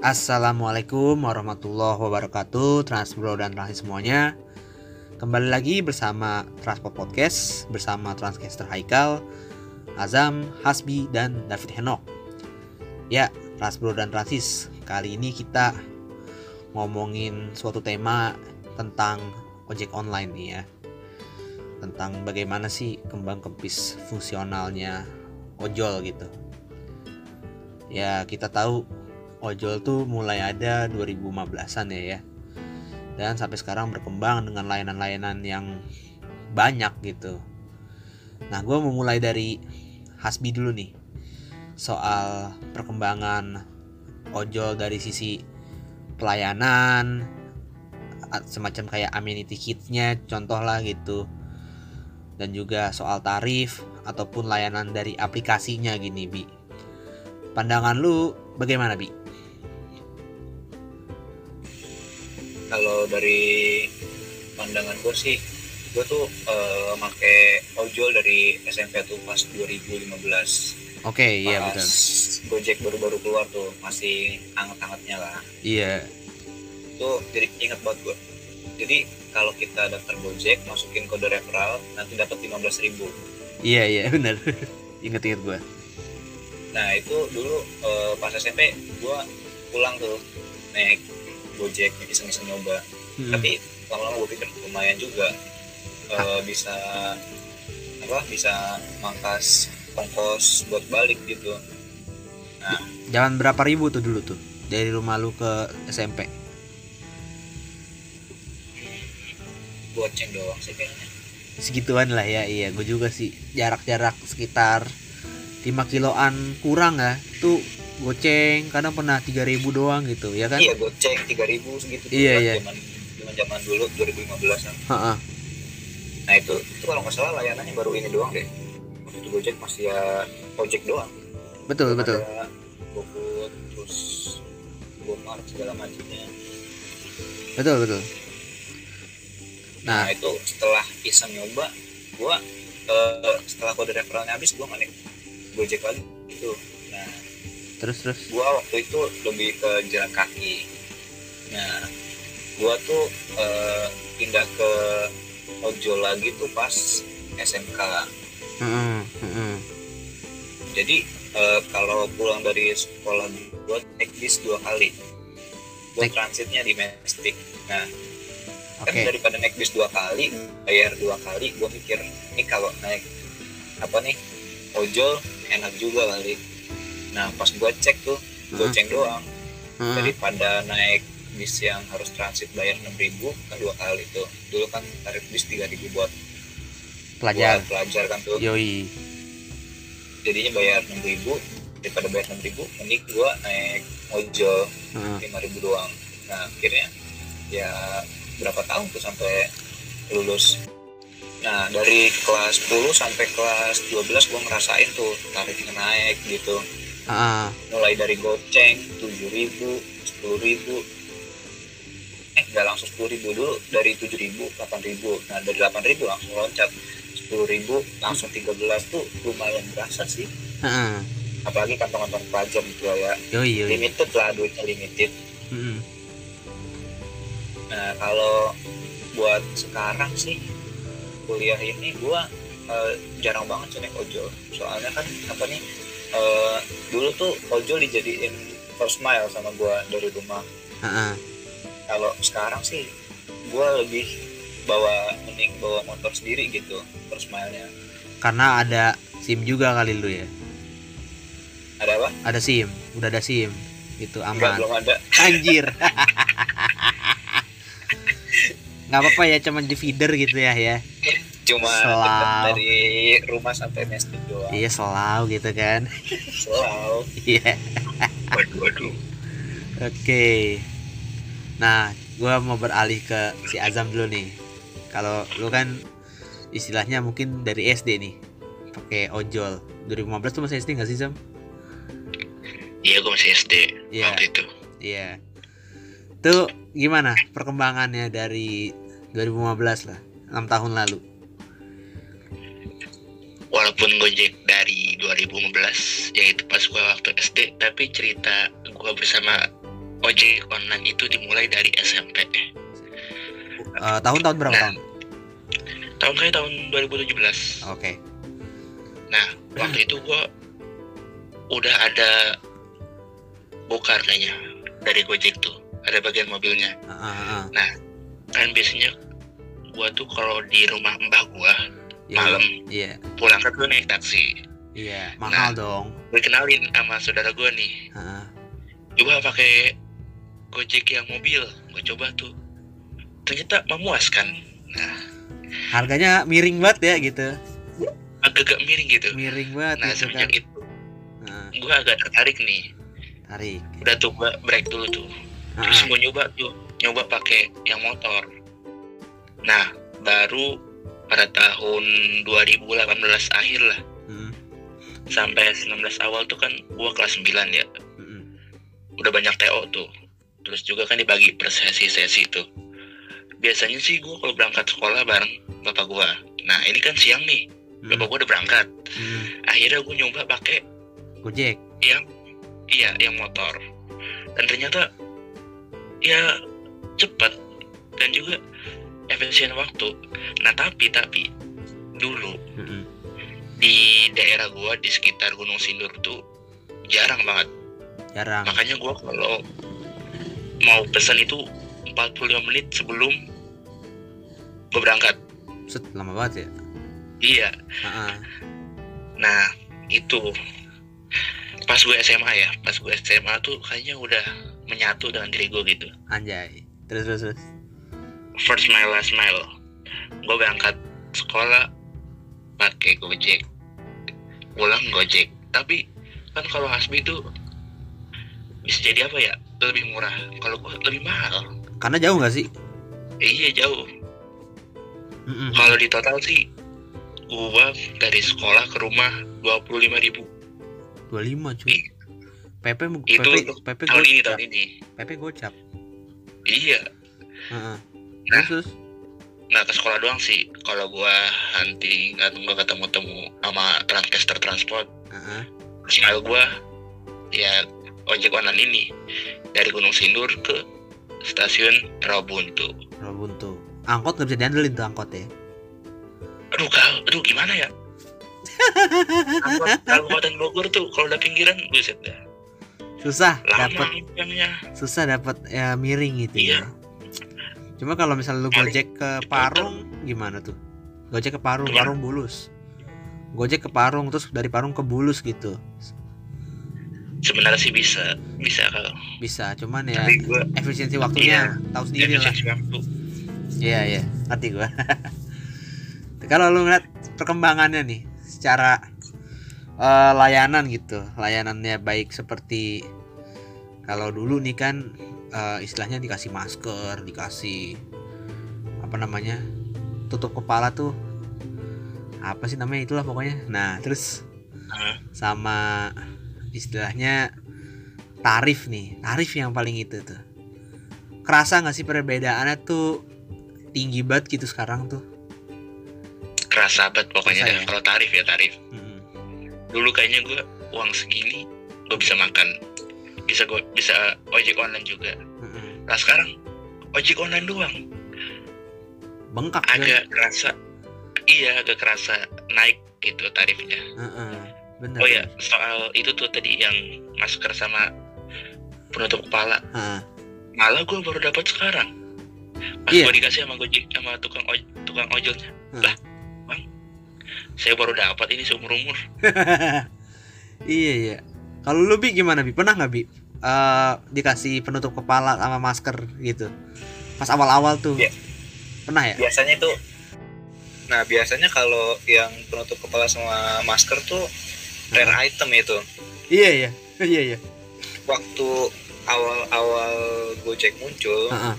Assalamualaikum warahmatullahi wabarakatuh Transbro dan Transi semuanya. Kembali lagi bersama Transport Podcast Bersama Transcaster Haikal Azam, Hasbi, dan David Henok. Ya, Transbro dan Transis Kali ini kita ngomongin suatu tema tentang ojek online nih ya. Tentang bagaimana sih kembang kempis fungsionalnya ojol gitu. Ya kita tahu ojol tuh mulai ada 2015-an ya ya. Dan sampai sekarang berkembang dengan layanan-layanan yang banyak gitu. Nah, gue mau mulai dari Hasbi dulu nih. Soal perkembangan ojol dari sisi pelayanan, semacam kayak amenity kitnya, contoh lah gitu. Dan juga soal tarif ataupun layanan dari aplikasinya gini, Bi. Pandangan lu bagaimana, Bi? Kalau dari pandangan gue sih gue tuh uh, make ojol dari SMP tuh pas 2015 oke okay, iya betul. Gojek baru-baru keluar tuh masih anget-angetnya lah. Iya. Tuh jadi inget buat gue jadi kalau kita daftar Gojek masukin kode referral nanti dapat 15 ribu. Iya iya benar. Inget-inget gue nah itu dulu uh, pas SMP gue pulang tuh naik Gojek iseng-iseng nyoba. Hmm. tapi lama-lama gue pikir lumayan juga uh, bisa apa bisa mangkas ongkos buat balik gitu. Nah. Jalan berapa ribu tuh dulu tuh dari rumah lu ke SMP goceng doang sih kayaknya. Segituan lah ya iya. Gue juga sih jarak-jarak sekitar 5 kiloan kurang ya. Tuh goceng kadang pernah tiga ribu doang gitu ya kan? Iya goceng tiga ribu segitu iya iya. zaman zaman dulu 2015 an ha nah itu itu kalau nggak salah layanannya baru ini doang deh. Waktu itu gojek masih ya ojek doang. Betul Belum betul. GoFood terus GoMart segala macamnya. Betul betul. Nah, nah itu setelah iseng nyoba gua uh, setelah kode referralnya habis gua nggak gojek lagi itu terus terus gua waktu itu lebih ke jalan kaki nah gua tuh uh, pindah ke ojol lagi tuh pas SMK mm -hmm. jadi uh, kalau pulang dari sekolah gua naik bis dua kali gua naik. transitnya di Mestik nah okay. kan daripada naik bis dua kali bayar dua kali gua mikir ini kalau naik apa nih ojol enak juga kali nah pas gue cek tuh goceng hmm. doang. Hmm. daripada naik bis yang harus transit bayar enam ribu kan dua kali tuh. Dulu kan tarif bis tiga ribu buat pelajar. buat pelajar kan tuh. Yoi. Jadinya bayar enam ribu daripada bayar enam ribu mending gue naik ojol hmm. lima ribu doang. Nah akhirnya ya berapa tahun tuh sampai lulus. Nah dari kelas 10 sampai kelas 12 gue ngerasain tuh tarifnya naik gitu uh. mulai dari goceng tujuh ribu sepuluh ribu eh nggak langsung sepuluh ribu dulu dari tujuh ribu delapan ribu nah dari delapan ribu langsung loncat sepuluh ribu langsung tiga belas tuh lumayan berasa sih uh. apalagi kantong-kantong pelajar gitu ya yoi, yoi. limited lah duitnya limited uh. nah kalau buat sekarang sih kuliah ini gua uh, jarang banget sih naik ojol soalnya kan apa nih uh, dulu tuh ojol dijadiin first mile sama gue dari rumah. Uh-uh. kalau sekarang sih gue lebih bawa mending bawa motor sendiri gitu first mile-nya. Karena ada sim juga kali lu ya? Ada apa? Ada sim udah ada sim itu aman. Enggak, belum ada. Anjir. Nggak apa-apa ya cuman di feeder gitu ya ya cuma dari rumah sampai mestik doang iya selalu gitu kan selalu iya waduh waduh oke nah gue mau beralih ke si Azam dulu nih kalau lu kan istilahnya mungkin dari SD nih pakai ojol 2015 tuh masih SD nggak sih Zam? Iya gue masih SD yeah. waktu itu. Iya. Tuh gimana perkembangannya dari 2015 lah, 6 tahun lalu? Walaupun Gojek dari 2015 yaitu pas gue waktu SD tapi cerita gue bersama ojek online itu dimulai dari SMP. Eh, tahun-tahun berapa Nah. tahun? Tahun saya tahun 2017. Oke. Nah, waktu itu gua udah ada bokar kayaknya dari Gojek tuh. Ada bagian mobilnya. Ah, ah, ah. Kan biasanya gua tuh kalau di rumah mbah gua Iya, malam Iya, pulang kan gua naik taksi. iya, Nah. mahal dong. Gue kenalin sama saudara gua nih. Coba pakai Gojek yang mobil. Gue coba tuh. Ternyata memuaskan. Nah, harganya miring banget ya gitu. agak-agak miring gitu. Miring banget Nah, gitu kan. semenjak itu Ah, gue agak tertarik nih. tarik. Udah tuh gue break dulu tuh. Terus gue nyoba tuh, nyoba pakai yang motor. Nah, baru pada tahun 2018 akhir lah, mm, sampai 19 awal tuh kan gue kelas 9 ya. mm, mm. Udah banyak TO tuh. Terus juga kan dibagi per sesi-sesi tuh. Biasanya sih gue kalau berangkat sekolah bareng bapak gue. Nah, ini kan siang nih, Mm, bapak gue udah berangkat. mm. Akhirnya gue nyoba pakai Gojek. yang iya yang motor dan ternyata ya cepat dan juga efisien waktu nah tapi tapi dulu Mm, mm. di daerah gua di sekitar Gunung Sindur tuh jarang banget Jarang. makanya gua kalau mau pesan itu 45 menit sebelum gua berangkat Set, lama banget ya. iya ah. nah itu pas gue SMA ya pas gue SMA tuh kayaknya udah menyatu dengan diri gue gitu Anjay. Terus terus terus. First mile last mile. Gue berangkat sekolah pakai gojek. Pulang gojek. Tapi kan kalau hasbi itu bisa jadi apa ya? Lebih murah. Kalau gue lebih mahal. Karena jauh nggak sih? Iya jauh. Mm, mm. kalau di total sih gue dari sekolah ke rumah dua puluh lima ribu. 25 cuy. PP mu- Itu PP PP tahun ini tahun ini. PP gocap. iya. Nah. Terus terus. nggak ke sekolah doang sih kalau gue hunting atau gue ketemu temu sama transcaster transport. Smile gua ya ojek online ini dari Gunung Sindur ke stasiun Rawabuntu. Robuntu. Angkot nggak bisa diandelin tuh angkot ya. Aduh, kal, aduh gimana ya? Angkot Kabupaten Bogor tuh kalau udah pinggiran buset dah. Susah dapat susah dapat ya miring gitu Iya. ya. Cuma kalau misalnya lu gojek ke Parung gimana tuh? Gojek ke Parung, Ke mana? Parung Bulus. Gojek ke Parung terus dari Parung ke Bulus gitu. Sebenarnya sih bisa, bisa kalau. Bisa, cuman ya gua efisiensi waktunya Iya. tahu sendiri lah. Iya, iya, ngerti gua. kalau lu ngeliat perkembangannya nih secara eh, layanan gitu, layanannya baik seperti kalau dulu nih kan eh, istilahnya dikasih masker, dikasih apa namanya tutup kepala tuh apa sih namanya itulah pokoknya. Nah terus sama istilahnya tarif nih, tarif yang paling itu tuh. Kerasa nggak sih perbedaannya tuh tinggi banget gitu sekarang tuh? Kerasa banget pokoknya ya? Kalau tarif ya tarif. Mm-mm. Dulu kayaknya gua uang segini gua bisa makan. Bisa gua bisa ojek online juga. Mm-mm. Nah sekarang ojek online doang. Bengkak agak kerasa iya agak kerasa naik gitu tarifnya Heeh, bener. oh ya soal itu tuh tadi yang masker sama penutup kepala Heeh. malah gue baru dapat sekarang pas Iya. gue dikasih sama gojek sama tukang oj tukang ojolnya Heeh. lah bang saya baru dapat ini seumur umur iya iya. Kalau lu bi gimana bi? Pernah nggak bi? Eh, dikasih penutup kepala sama masker gitu. Pas awal-awal tuh. Iya. Pernah ya? biasanya itu nah biasanya kalau yang penutup kepala sama masker tuh rare item itu Iya iya. Iya iya. waktu awal-awal Gojek muncul Heeh.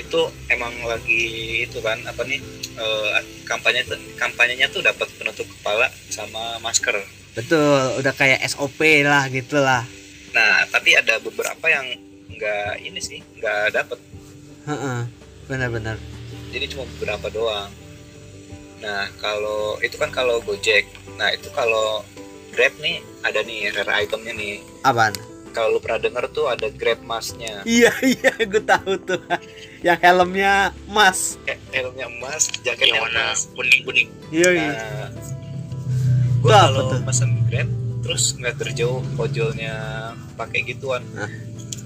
itu emang lagi itu kan apa nih eh, kampanye kampanyenya tuh dapat penutup kepala sama masker Betul, udah kayak SOP lah gitu lah. Nah tapi ada beberapa yang nggak ini sih nggak dapat Heeh. Benar-benar. jadi cuma beberapa doang. Nah kalau itu kan kalau Gojek. Nah itu kalau Grab nih ada nih rare itemnya nih. Apaan? kalau lu pernah denger tuh ada grab masnya iya iya gue tahu tuh. Yang helmnya emas. Helmnya emas jaketnya warna emas. kuning kuning iya iya. Nah gue kalau tuh? pesen grab terus ngeliat dari jauh ojolnya pakai gituan Hah?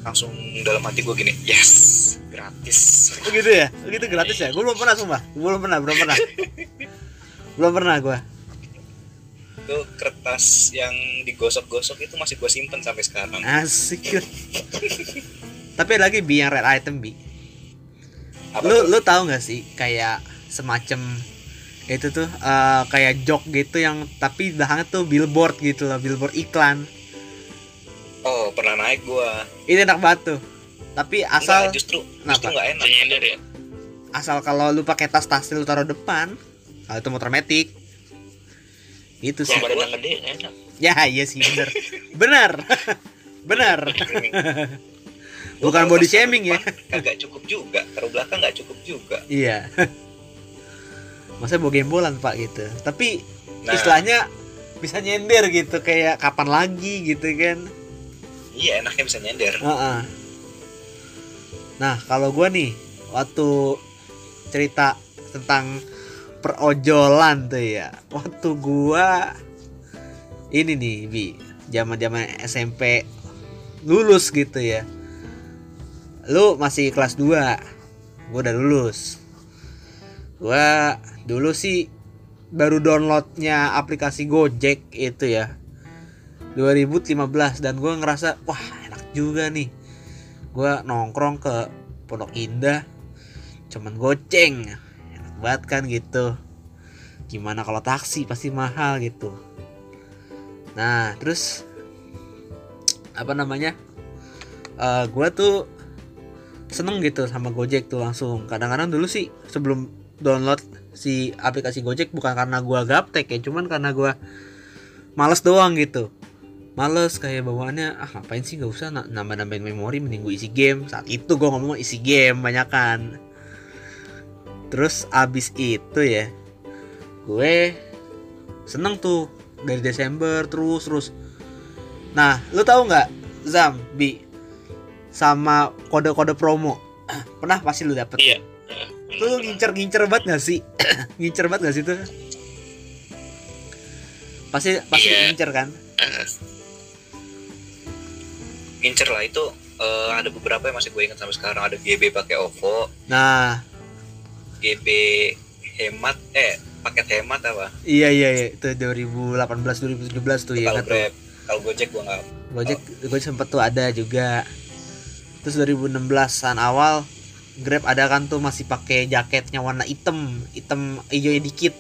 langsung dalam hati gue gini yes gratis Oh gitu ya? Oh gitu gratis ya? Gue belum pernah sumpah Gue belum pernah, belum pernah Belum pernah gue itu kertas yang digosok-gosok itu masih gue simpen sampai sekarang Asik Tapi lagi Bi yang red item Bi apa Lu, tuh? lu tahu gak sih kayak semacam itu tuh eh, kayak jok gitu yang tapi belakangnya tuh billboard gitu loh billboard iklan. Oh pernah naik gue ini enak banget tuh. Tapi asal Enggak, justru Kenapa? justru nggak enak. Itu nyender ya? Asal kalau lu pakai tas tas lu taruh depan kalau itu motor metik. Gitu sih. gede enak. Ya iya sih bener. Benar benar Gua bukan kalau body pas taruh shaming ya. kagak cukup juga. Taruh belakang nggak cukup juga. Iya masa bawa gembolan pak gitu. Tapi nah. istilahnya bisa nyender gitu kayak kapan lagi gitu kan. Iya enaknya bisa nyender. Heeh. nah kalau gua nih waktu cerita tentang perojolan tuh ya waktu gua ini nih bi zaman zaman SMP lulus gitu ya. Lu masih kelas 2 gua udah lulus. Gua dulu sih baru downloadnya aplikasi Gojek itu ya. 2015 dan gua ngerasa wah enak juga nih. Gua nongkrong ke Pondok Indah cuman goceng. Enak banget kan gitu. Gimana kalau taksi pasti mahal gitu. Nah terus apa namanya? Eh gua tuh seneng gitu sama Gojek tuh langsung. Kadang-kadang dulu sih sebelum download si aplikasi Gojek bukan karena gua gaptek ya cuman karena gua males doang gitu. Males kayak bawaannya ah ngapain sih? Gak usah na- nambah-nambahin memori mending gue isi game. Saat itu gue ngomong isi game banyakan. Terus abis itu ya gue seneng tuh dari Desember terus terus. Nah lu tahu nggak Zam Bi sama kode-kode promo? Pernah pasti lu dapet? Iya lu ngincer-ngincer banget gak sih? Ngincer banget gak sih tuh? Pasti pasti Iya. ngincer kan? Ngincer lah itu eh, ada beberapa yang masih gue ingat sampai sekarang. Ada GB pakai OVO. Nah. GB hemat eh paket hemat apa? Iya iya iya itu 2018 2017 tuh ya kalau kan tuh. Grab kalau Gojek gue nggak Gojek Gojek sempet tuh ada juga. Terus 2016-an awal Grab ada kan tuh masih pakai jaketnya warna hitam, hitam hijaunya dikit.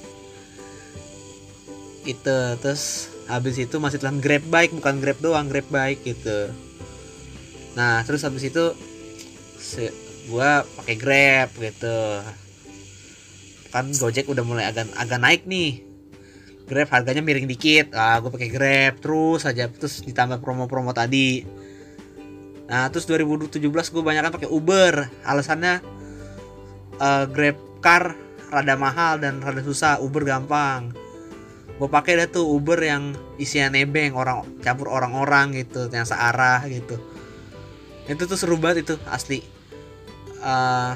Itu terus habis itu masih tulisan Grab bike bukan Grab doang, Grab bike gitu. Nah, terus habis itu se- gua pakai Grab gitu. Kan Gojek udah mulai agak agak naik nih. Grab harganya miring dikit. Ah, gue pakai Grab terus aja terus ditambah promo-promo tadi. Nah, terus 2017 gue banyak kan pakai Uber. Alasannya eh, Grab car rada mahal dan rada susah, Uber gampang. Gue pakai dah tuh Uber yang isinya nebeng orang campur orang-orang gitu, yang searah gitu. Itu tuh seru banget itu asli. Eh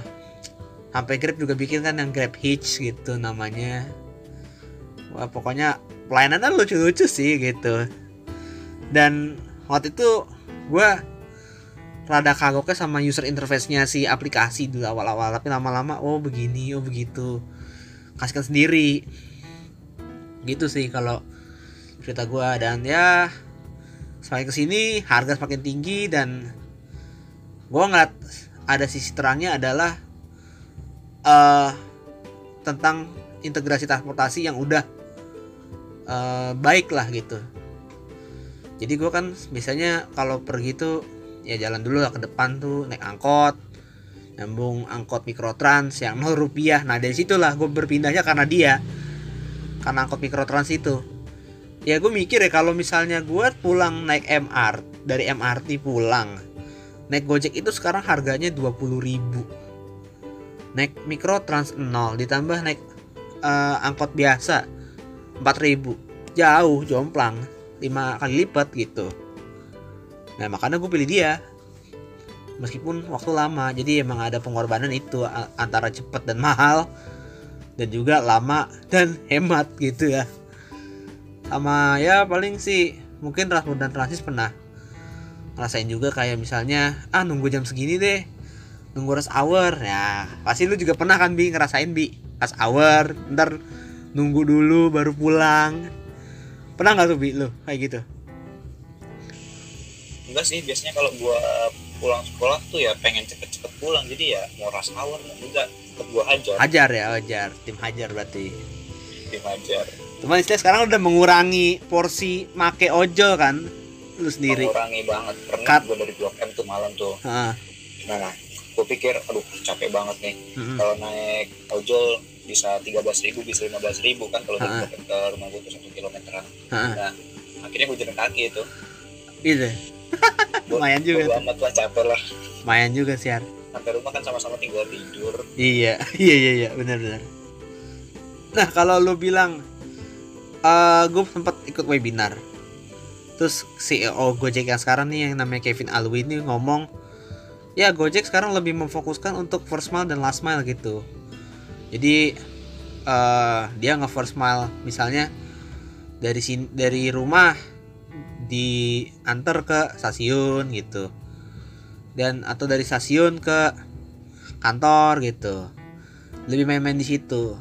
sampai Grab juga bikin kan yang Grab Hitch gitu namanya. Wah, pokoknya pelayanannya lucu-lucu sih gitu. Dan waktu itu gue rada kagoknya sama user interface-nya si aplikasi dulu awal-awal tapi lama-lama oh begini oh begitu. Kasihkan sendiri. Gitu sih kalau cerita gue dan ya semakin ke sini harga semakin tinggi dan gue ngeliat ada sisi terangnya adalah eh tentang integrasi transportasi yang udah eh, baik lah gitu. Jadi gue kan biasanya kalau pergi tuh ya jalan dulu lah ke depan tuh naik angkot. Nyambung angkot mikrotrans yang 0 rupiah. Nah dari situlah gue berpindahnya karena dia. Karena angkot mikrotrans itu. Ya gue mikir ya kalau misalnya gue pulang naik MR dari MRT pulang naik gojek itu sekarang harganya 20.000 ribu. Naik mikrotrans 0 ditambah naik eh, angkot biasa 4000 jauh jomplang 5 kali lipat gitu nah makanya gue pilih dia. Meskipun waktu lama jadi emang ada pengorbanan itu antara cepat dan mahal dan juga lama dan hemat gitu ya. Sama ya paling sih mungkin transport dan transis pernah ngerasain juga kayak misalnya ah nunggu jam segini deh nunggu rush hour. Ya pasti lu juga pernah kan bi ngerasain bi? Rush hour ntar nunggu dulu baru pulang. Pernah nggak tuh bi lu kayak gitu enggak sih biasanya kalau gua pulang sekolah tuh ya pengen cepet-cepet pulang. Jadi ya mau rush hour mau enggak tetep gua hajar. Hajar ya hajar. Tim hajar berarti. Tim hajar. Cuman istilah sekarang udah mengurangi porsi make ojol kan lu sendiri. Mengurangi banget. Pernah Cut. gua dari blok M tuh malam tuh. Heeh. nah gua pikir aduh capek banget nih. Mm-mm. kalau naik ojol bisa 13.000 ribu bisa 15.000 ribu kan kalau dari Ha-ha. blok M ke rumah gua tuh satu kilometeran. Nah akhirnya gua jalan kaki itu. Gitu. Lumayan juga tuh. amat lah capek lah Lumayan juga sih Har. sampai rumah kan sama-sama tinggal tidur Iya, iya iya iya, benar benar. Nah, kalau lu bilang eh gue sempat ikut webinar. Terus CEO Gojek yang sekarang nih yang namanya Kevin Alwi ini ngomong, ya Gojek sekarang lebih memfokuskan untuk first mile dan last mile gitu. Jadi eh dia nge first mile misalnya dari sini dari rumah diantar ke stasiun gitu. Dan atau dari stasiun ke kantor gitu. Lebih main-main di situ.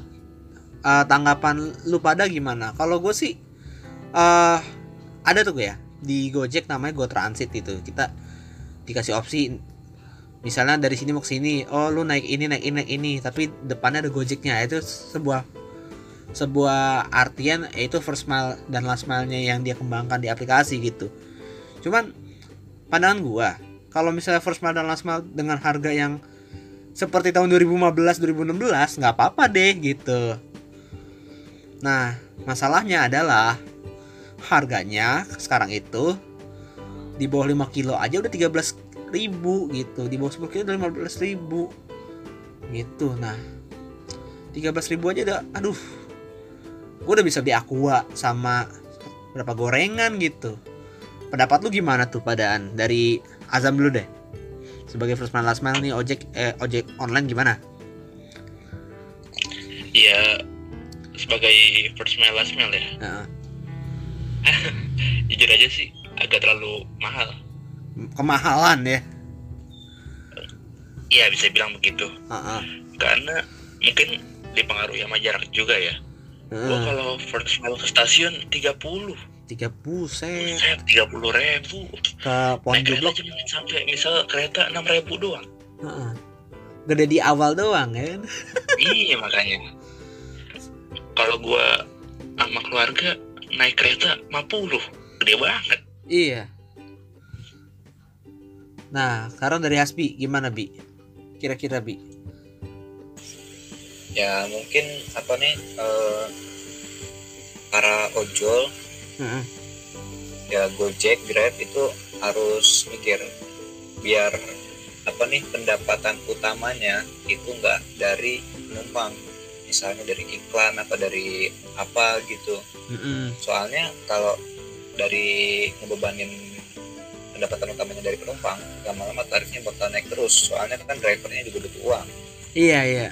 Eh, tanggapan lu pada gimana? Kalau gue sih eh ada tuh ya. Di Gojek namanya Go Transit itu. Kita dikasih opsi misalnya dari sini mau ke sini oh lu naik ini naik ini naik ini. Tapi depannya ada Gojeknya. Itu sebuah sebuah artian yaitu first mile dan last mile-nya yang dia kembangkan di aplikasi gitu. Cuman pandangan gua kalau misalnya first mile dan last mile dengan harga yang seperti tahun 2015 2016 nggak apa-apa deh gitu. Nah masalahnya adalah harganya sekarang itu di bawah 5 kilo aja udah 13 ribu gitu. Di bawah 10 kilo udah 15 ribu gitu. Nah 13 ribu aja udah aduh gue udah bisa beli aqua sama berapa gorengan gitu. Pendapat lu gimana tuh padaan? Dari Azam dulu deh. Sebagai first mile last mile nih ojek eh, ojek online gimana? Ya sebagai first mile last mile ya. Heeh. jujur aja sih agak terlalu mahal. Kemahalan ya? Iya bisa bilang begitu. Heeh. karena mungkin dipengaruhi sama jarak juga ya gua Heeh. kalau first mile ke stasiun 30 tiga buset Buset, 30 ribu. Ke pohon naik jublok. sampai misal kereta 6 ribu doang. Heeh. gede di awal doang kan? Iya makanya. Kalau gua sama keluarga naik kereta 50 gede banget. Iya. Nah sekarang dari Hasbi gimana bi? Kira-kira bi ya mungkin apa nih eh, para ojol Heeh. ya Gojek Grab itu harus mikir biar apa nih pendapatan utamanya itu enggak dari penumpang. Misalnya dari iklan apa dari apa gitu. Mm-mm. soalnya kalau dari ngebebanin pendapatan utamanya dari penumpang lama-lama tarifnya bakal naik terus. Soalnya kan drivernya juga butuh uang. Iya iya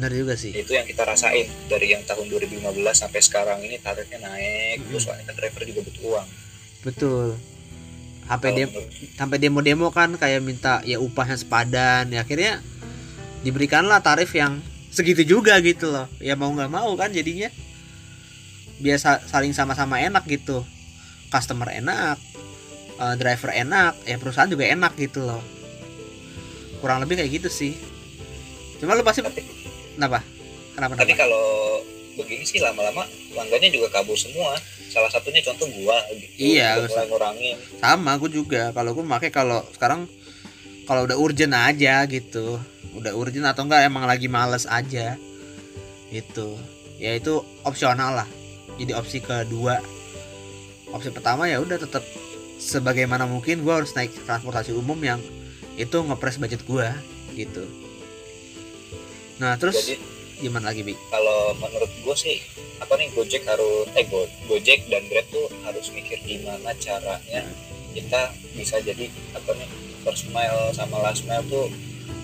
benar juga sih. Itu yang kita rasain dari yang tahun 2015 sampai sekarang ini tarifnya naik terus soalnya kan driver juga butuh uang. Betul. Sampai dem menurut- sampai demo-demo kan kayak minta ya upahnya sepadan ya akhirnya diberikanlah tarif yang segitu juga gitu loh. Ya mau nggak mau kan jadinya. Biasa saling sama-sama enak gitu. Customer enak eh, driver enak ya perusahaan juga enak gitu loh. Kurang lebih kayak gitu sih. Cuma lu pasti kenapa? Kenapa tapi kenapa? kalau begini sih lama-lama pelanggannya juga kabur semua. Salah satunya contoh gua gitu Iya, mulai ngurangin. Sama gue juga. Kalau gue pakai kalau sekarang kalau udah urgent aja gitu. Udah urgent atau enggak emang lagi males aja. Gitu. Ya itu opsional lah. Jadi opsi kedua. Opsi pertama ya udah tetap sebagaimana mungkin gue harus naik transportasi umum yang itu ngepres budget gue gitu nah terus jadi gimana lagi bi? kalau menurut gua sih apa nih Gojek harus eh Go- Gojek dan Grab tuh harus mikir gimana caranya kita bisa jadi apa nih first mile sama last mile tuh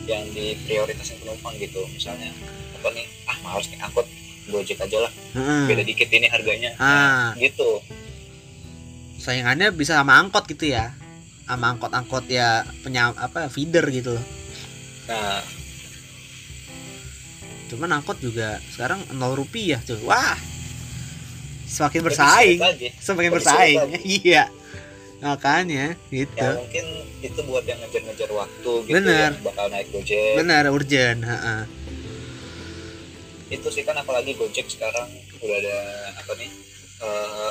yang di prioritasin penumpang gitu. Misalnya apa nih ah males nih angkot gojek aja lah. Heeh. beda dikit ini harganya. Ah. nah, gitu. Saingannya bisa sama angkot gitu ya? Sama angkot-angkot ya penyam apa feeder gitu. Loh nah cuman angkot juga sekarang nol rupiah tuh wah. Semakin bersaing. semakin bersaing. iya. Makanya gitu. Ya mungkin itu buat yang ngejar-ngejar waktu gitu Bener. yang bakal naik gojek. Benar urgent heeh. itu sih kan apalagi gojek sekarang udah ada apa nih eh,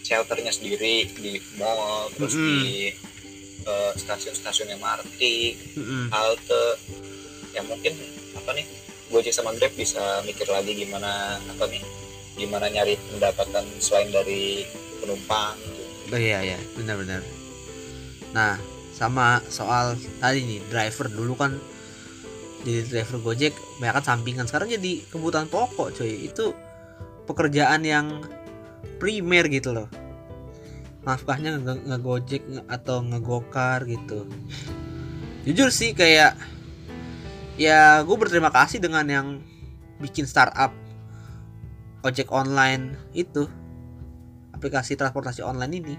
shelternya sendiri di mall terus Mm-mm. di eh, stasiun-stasiun MRT Mm-mm. halte. Ya mungkin apa nih Gojek sama Grab bisa mikir lagi gimana apa nih gimana nyari pendapatan selain dari penumpang gitu. Oh iya iya benar-benar. Nah sama soal tadi nih driver dulu kan jadi driver Gojek banyak kan sampingan sekarang jadi kebutuhan pokok coy itu pekerjaan yang primer gitu loh nafkahnya nge- ngegojek nge- atau ngegokar gitu jujur sih kayak ya gue berterima kasih dengan yang bikin startup ojek online itu aplikasi transportasi online ini.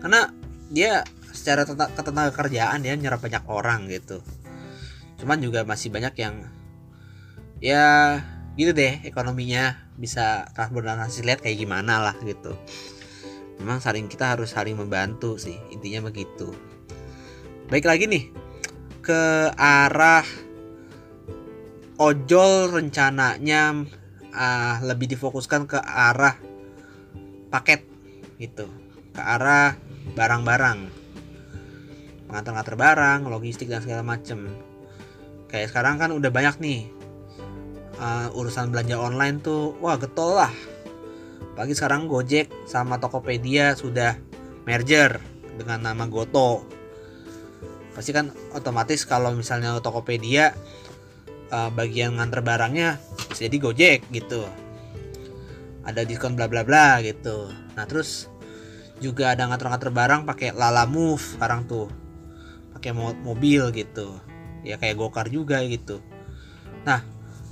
Karena dia secara ketenaga kerjaan dia nyerap banyak orang gitu. Cuman juga masih banyak yang ya gitu deh ekonominya bisa transportasi lihat kayak gimana lah gitu. Memang saling kita harus saling membantu sih intinya begitu. Baik lagi nih ke arah ojol rencananya ah, lebih difokuskan ke arah paket gitu. Ke arah barang-barang. Mengantar-ngantar barang logistik dan segala macem. Kayak sekarang kan udah banyak nih uh, urusan belanja online tuh wah getol lah. Pagi sekarang Gojek sama Tokopedia sudah merger dengan nama Goto. Pasti kan otomatis kalau misalnya Tokopedia uh, bagian nganter barangnya jadi Gojek gitu. Ada diskon bla bla bla gitu. Nah terus juga ada nganter-nganter barang pakai Lala Move sekarang tuh. Pakai mo- mobil gitu. Ya kayak Gokar juga gitu. Nah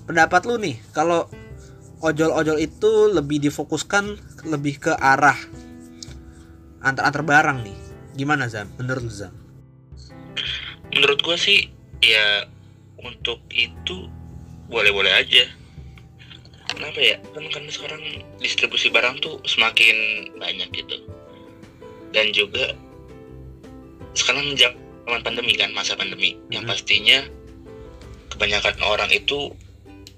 pendapat lu nih kalau ojol-ojol itu lebih difokuskan lebih ke arah antar-antar barang nih. Gimana Zam menurut lu Zam menurut gua sih ya untuk itu boleh-boleh aja. Kenapa ya? Kan kan sekarang distribusi barang tuh semakin banyak gitu. Dan juga sekarang zaman pandemi kan masa pandemi. Yang Mhm. pastinya kebanyakan orang itu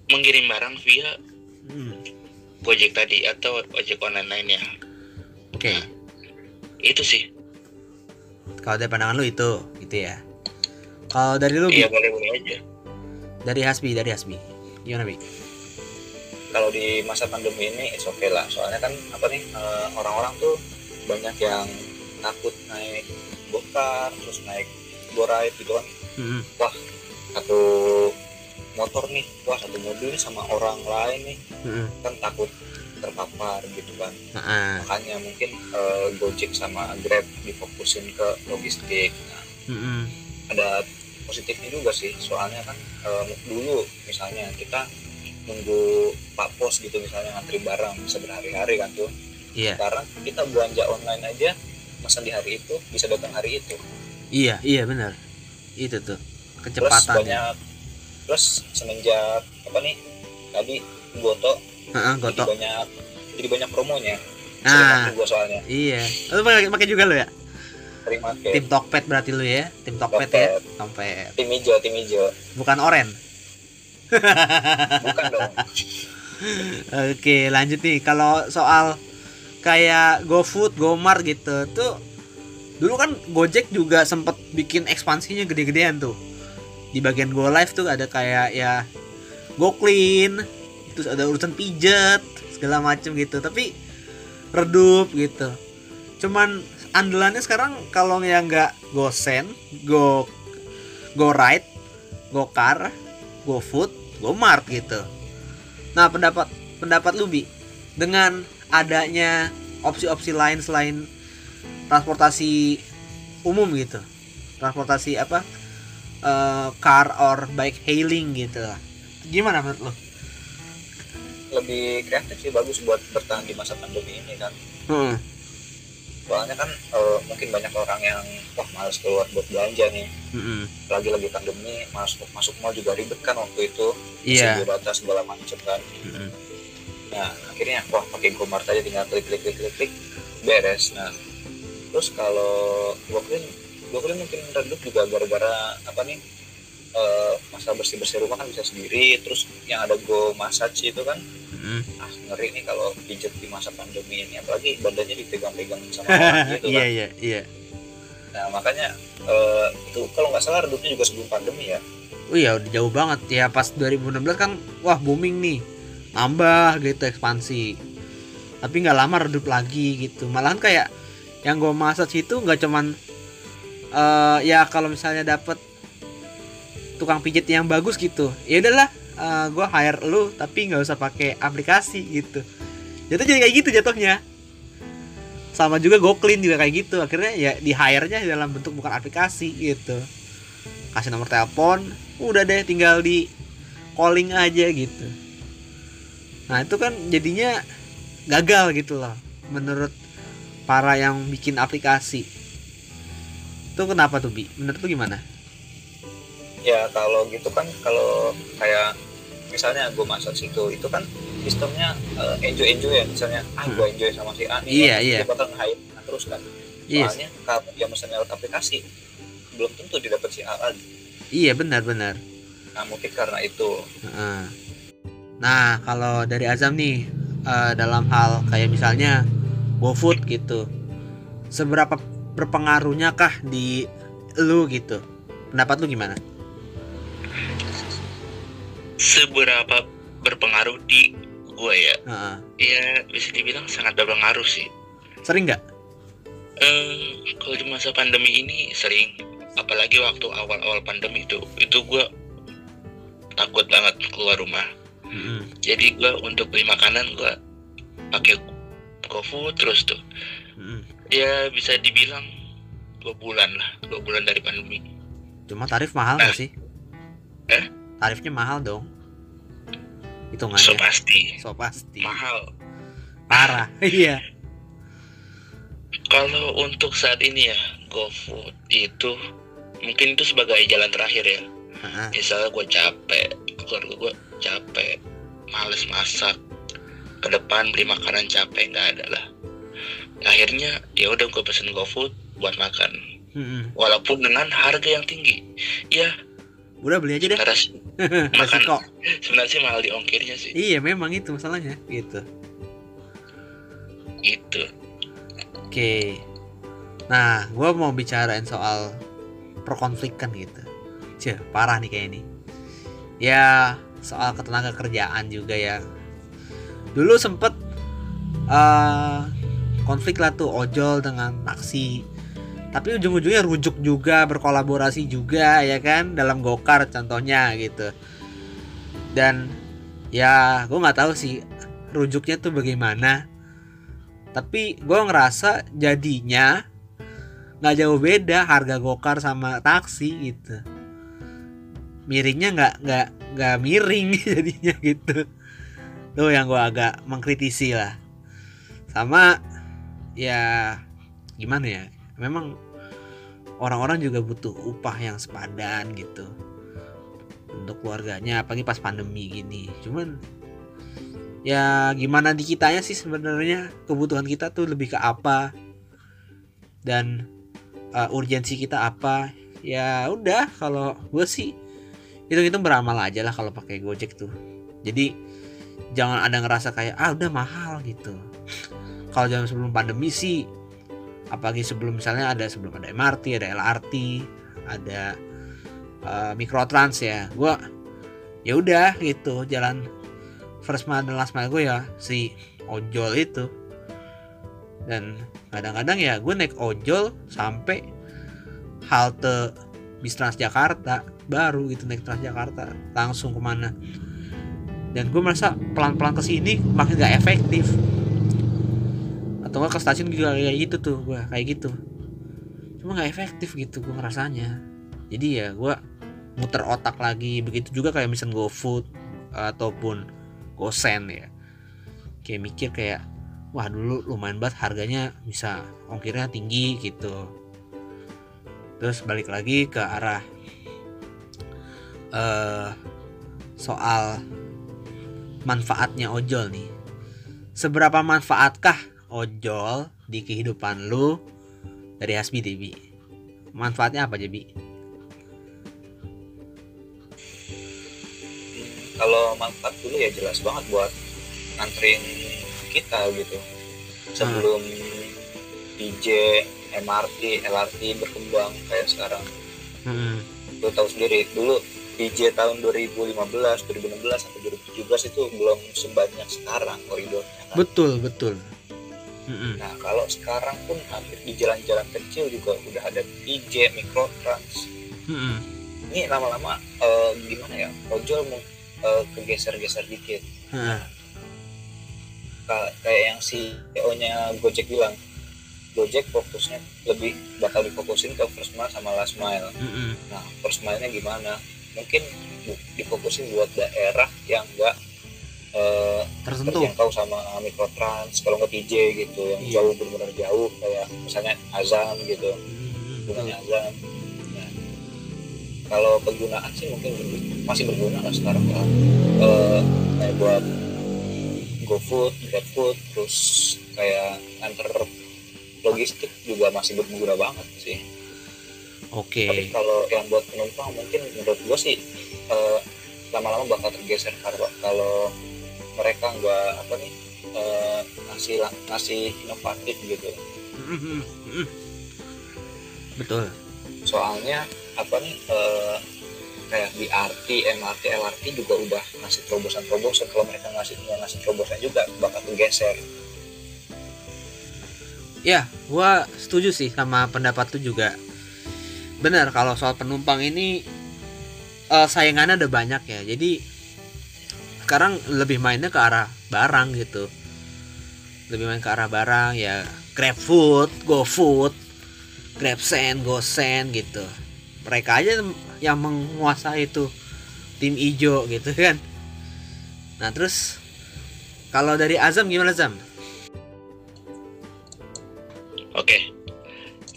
mengirim barang via Hmm, Gojek tadi atau ojek online lainnya. Oke. Itu sih. Kalau dari pandangan lu itu gitu ya. Kalau dari lu iya boleh-boleh aja dari Hasbi dari Hasbi. Gimana Bi? Kalau di masa pandemi ini it's okay lah. Soalnya kan apa nih eh, orang-orang tuh banyak yang takut naik gokar terus naik goride gitu kan. Hmm, satu motor nih wah satu mobil nih sama orang lain nih. Hmm, kan takut terpapar gitu kan. Nah, makanya mungkin eh, Gojek sama Grab difokusin ke logistik. Nah, hmm, ada positifnya juga sih. Soalnya kan eh, dulu misalnya kita nunggu pak pos gitu misalnya ngantri barang bisa berhari-hari kan tuh. Iya. Sekarang kita belanja online aja pesan di hari itu bisa datang hari itu. Iya iya benar. Itu tuh terus kecepatan ya banyak terus semenjak apa nih tadi Goto. Heeh, jadi gotok banyak jadi banyak promonya. Nah pakai gua soalnya. Iya. Lu pakai pakai juga lu ya sering pakai tim Tokped berarti lu ya? Tim Tokped ya? Tokped. Tokped. Tim hijau tim hijau bukan oren? Bukan dong. Oke lanjut nih. Kalau soal kayak GoFood, GoMart gitu tuh dulu kan Gojek juga sempet bikin ekspansinya gede-gedean tuh. Di bagian Go Live tuh ada kayak ya Go Clean terus ada urusan pijet segala macem gitu. Tapi redup gitu. Cuman andalannya sekarang kalau yang nggak GoSend, Go Go Ride, Go Car, Go Food, Go Mart gitu. Nah, pendapat pendapat lu Bi? Dengan adanya opsi-opsi lain selain transportasi umum gitu. Transportasi apa? Eh, car or bike hailing gitu. Lah gimana menurut lo lebih kreatif sih bagus buat bertahan di masa pandemi ini kan. Hmm, soalnya kan eh, mungkin banyak orang yang wah males keluar buat belanja nih. Mm-mm. lagi lagi pandemi masuk masuk mall juga ribet kan waktu itu. Iya. Masih data segala macam kan. Mm-mm. nah akhirnya wah pakai Gomart aja tinggal klik klik klik klik, klik beres. Nah terus kalau Goklin Goklin mungkin redup juga gara-gara apa nih eh, masalah bersih bersih rumah kan bisa sendiri terus yang ada Go Massage itu kan Mm-mm. ah ngeri nih kalau pijet di masa pandemi ini apalagi badannya dipegang-pegang sama orang gitu iya kan. iya iya. Nah makanya eh, itu kalau nggak salah redupnya juga sebelum pandemi ya. Oh iya udah jauh banget. Ya pas 2016 kan wah booming nih. Nambah gitu ekspansi. Tapi nggak lama redup lagi gitu. Malahan kayak yang gue masak itu nggak cuman eh ya kalau misalnya dapet tukang pijit yang bagus gitu. Ya udahlah eh, gue hire lu tapi nggak usah pakai aplikasi gitu. Jatuh jadi kayak gitu jatuhnya. Sama juga GoClean juga kayak gitu. Akhirnya ya di hire nya dalam bentuk bukan aplikasi gitu. Kasih nomor telepon udah deh tinggal di calling aja gitu. Nah itu kan jadinya gagal gitu loh menurut para yang bikin aplikasi. Itu kenapa tuh bi? Menurut lu gimana ya kalau gitu kan kalau kayak misalnya gue masak situ itu kan sistemnya enjoy enjoy ya misalnya ah gue enjoy sama si A nih Hmm. Iya, kan, iya. dia bakal nge terus kan Iya. soalnya kalau dia misalnya lewat aplikasi belum tentu didapat si A lagi iya benar benar nah mungkin karena itu Heeh. Nah, kalau dari Azam nih eh, dalam hal kayak misalnya GoFood gitu. Seberapa berpengaruhnya kah di lu gitu? Pendapat lu gimana? Seberapa berpengaruh di gue ya Heeh. ya bisa dibilang sangat berpengaruh sih Sering nggak? Eh, kalau di masa pandemi ini sering apalagi waktu awal-awal pandemi itu itu gue takut banget keluar rumah Mm-mm. jadi gue untuk beli makanan gue pakai GoFood terus tuh Mm-mm. ya bisa dibilang dua bulan lah dua bulan dari pandemi Cuma tarif mahal nggak sih? Eh? Tarifnya mahal dong. so Hitungannya. pasti So pasti. mahal Parah. Iya. kalau untuk saat ini ya GoFood itu mungkin itu sebagai jalan terakhir ya misalnya gue capek keluarga gue capek males masak ke depan beli makanan capek nggak ada lah akhirnya ya udah gue pesen GoFood buat makan walaupun dengan harga yang tinggi ya Udah beli aja deh. kok. sebenarnya sih mahal di ongkirnya sih Iya, memang itu masalahnya gitu. gitu Oke. Nah, gue mau bicarain soal perkonflikan gitu. Cih, parah nih kayak ini. Ya, soal ketenaga kerjaan juga ya. Dulu sempet eh konflik lah tuh ojol dengan taksi. Tapi ujung-ujungnya rujuk juga, berkolaborasi juga ya kan? Dalam gokar contohnya gitu. Dan ya, gue nggak tahu sih rujuknya tuh bagaimana. Tapi gue ngerasa jadinya nggak jauh beda harga gokar sama taksi gitu. Miringnya nggak nggak nggak miring jadinya gitu. Tuh yang gue agak mengkritisi lah. Sama ya gimana ya? Memang orang-orang juga butuh upah yang sepadan gitu. Untuk keluarganya apalagi pas pandemi gini. Cuman ya gimana di kitanya sih sebenarnya? Kebutuhan kita tuh lebih ke apa? Dan uh, urgensi kita apa? Ya udah kalau gue sih hitung-hitung beramal aja lah kalau pakai gojek tuh. Jadi jangan ada ngerasa kayak ah udah mahal gitu. Kalau zaman sebelum pandemi sih apalagi sebelum misalnya ada sebelum ada MRT ada LRT ada uh, mikrotrans ya. Gue ya udah gitu jalan first mile dan last mile gue ya si ojol itu. Dan kadang-kadang ya gue naik ojol sampai halte bis Transjakarta baru gitu naik Transjakarta langsung ke mana. Dan gue merasa pelan-pelan ke sini makin gak efektif atau nggak ke stasiun juga kayak gitu tuh gue kayak gitu. Cuma nggak efektif gitu gue ngerasanya. Jadi ya gue muter otak lagi begitu juga kayak misalnya GoFood ataupun GoSend ya. Kayak mikir kayak wah dulu lumayan banget harganya bisa ongkirnya tinggi gitu. Terus balik lagi ke arah uh, soal manfaatnya ojol nih. Seberapa manfaatkah ojol di kehidupan lu dari Hasbi Debi manfaatnya apa Jebi? kalau manfaat dulu ya jelas banget buat nganterin kita gitu sebelum DJ MRT LRT berkembang kayak sekarang Hmm. lu tahu sendiri dulu DJ tahun 2015 2016 sampai 2017 itu belum sebanyak sekarang koridornya kan? Betul betul. Mm-mm. nah kalau sekarang pun hampir di jalan-jalan kecil juga udah ada DJ mikrotrans Mm-mm. ini lama-lama eh, gimana ya ojol mau eh, kegeser-geser dikit Heeh. Ka- kayak yang CEO nya Gojek bilang Gojek fokusnya lebih bakal difokusin ke first mile sama last mile Mm-mm. nah first mile nya gimana mungkin difokusin buat daerah yang enggak eh, Tersentuh. terjangkau sama mikrotrans kalau nggak TJ gitu yang Iya. jauh benar-benar jauh kayak misalnya Azam gitu gunanya Azam nah, kalau penggunaan sih mungkin masih berguna lah sekarang kan Eh, kayak buat GoFood, GrabFood, terus kayak antar logistik juga masih berguna banget sih. Oke. Tapi kalau yang buat penumpang mungkin menurut gua sih eh, lama-lama bakal tergeser kalau kalau mereka nggak apa nih eh, ngasih ngasih inovatif gitu. Betul. Soalnya apa nih eh, kayak BRT, MRT, LRT juga udah ngasih terobosan-terobosan. Kalau mereka ngasih nggak ngasih terobosan juga bakal tergeser. Ya, gua setuju sih sama pendapat lu juga. Benar kalau soal penumpang ini eh, saingannya ada banyak ya. Jadi sekarang lebih mainnya ke arah barang gitu. Lebih main ke arah barang ya GrabFood, GoFood, GrabSend, GoSend gitu. Mereka aja yang menguasai itu tim ijo gitu kan. Nah, terus kalau dari Azam gimana Zam? Oke,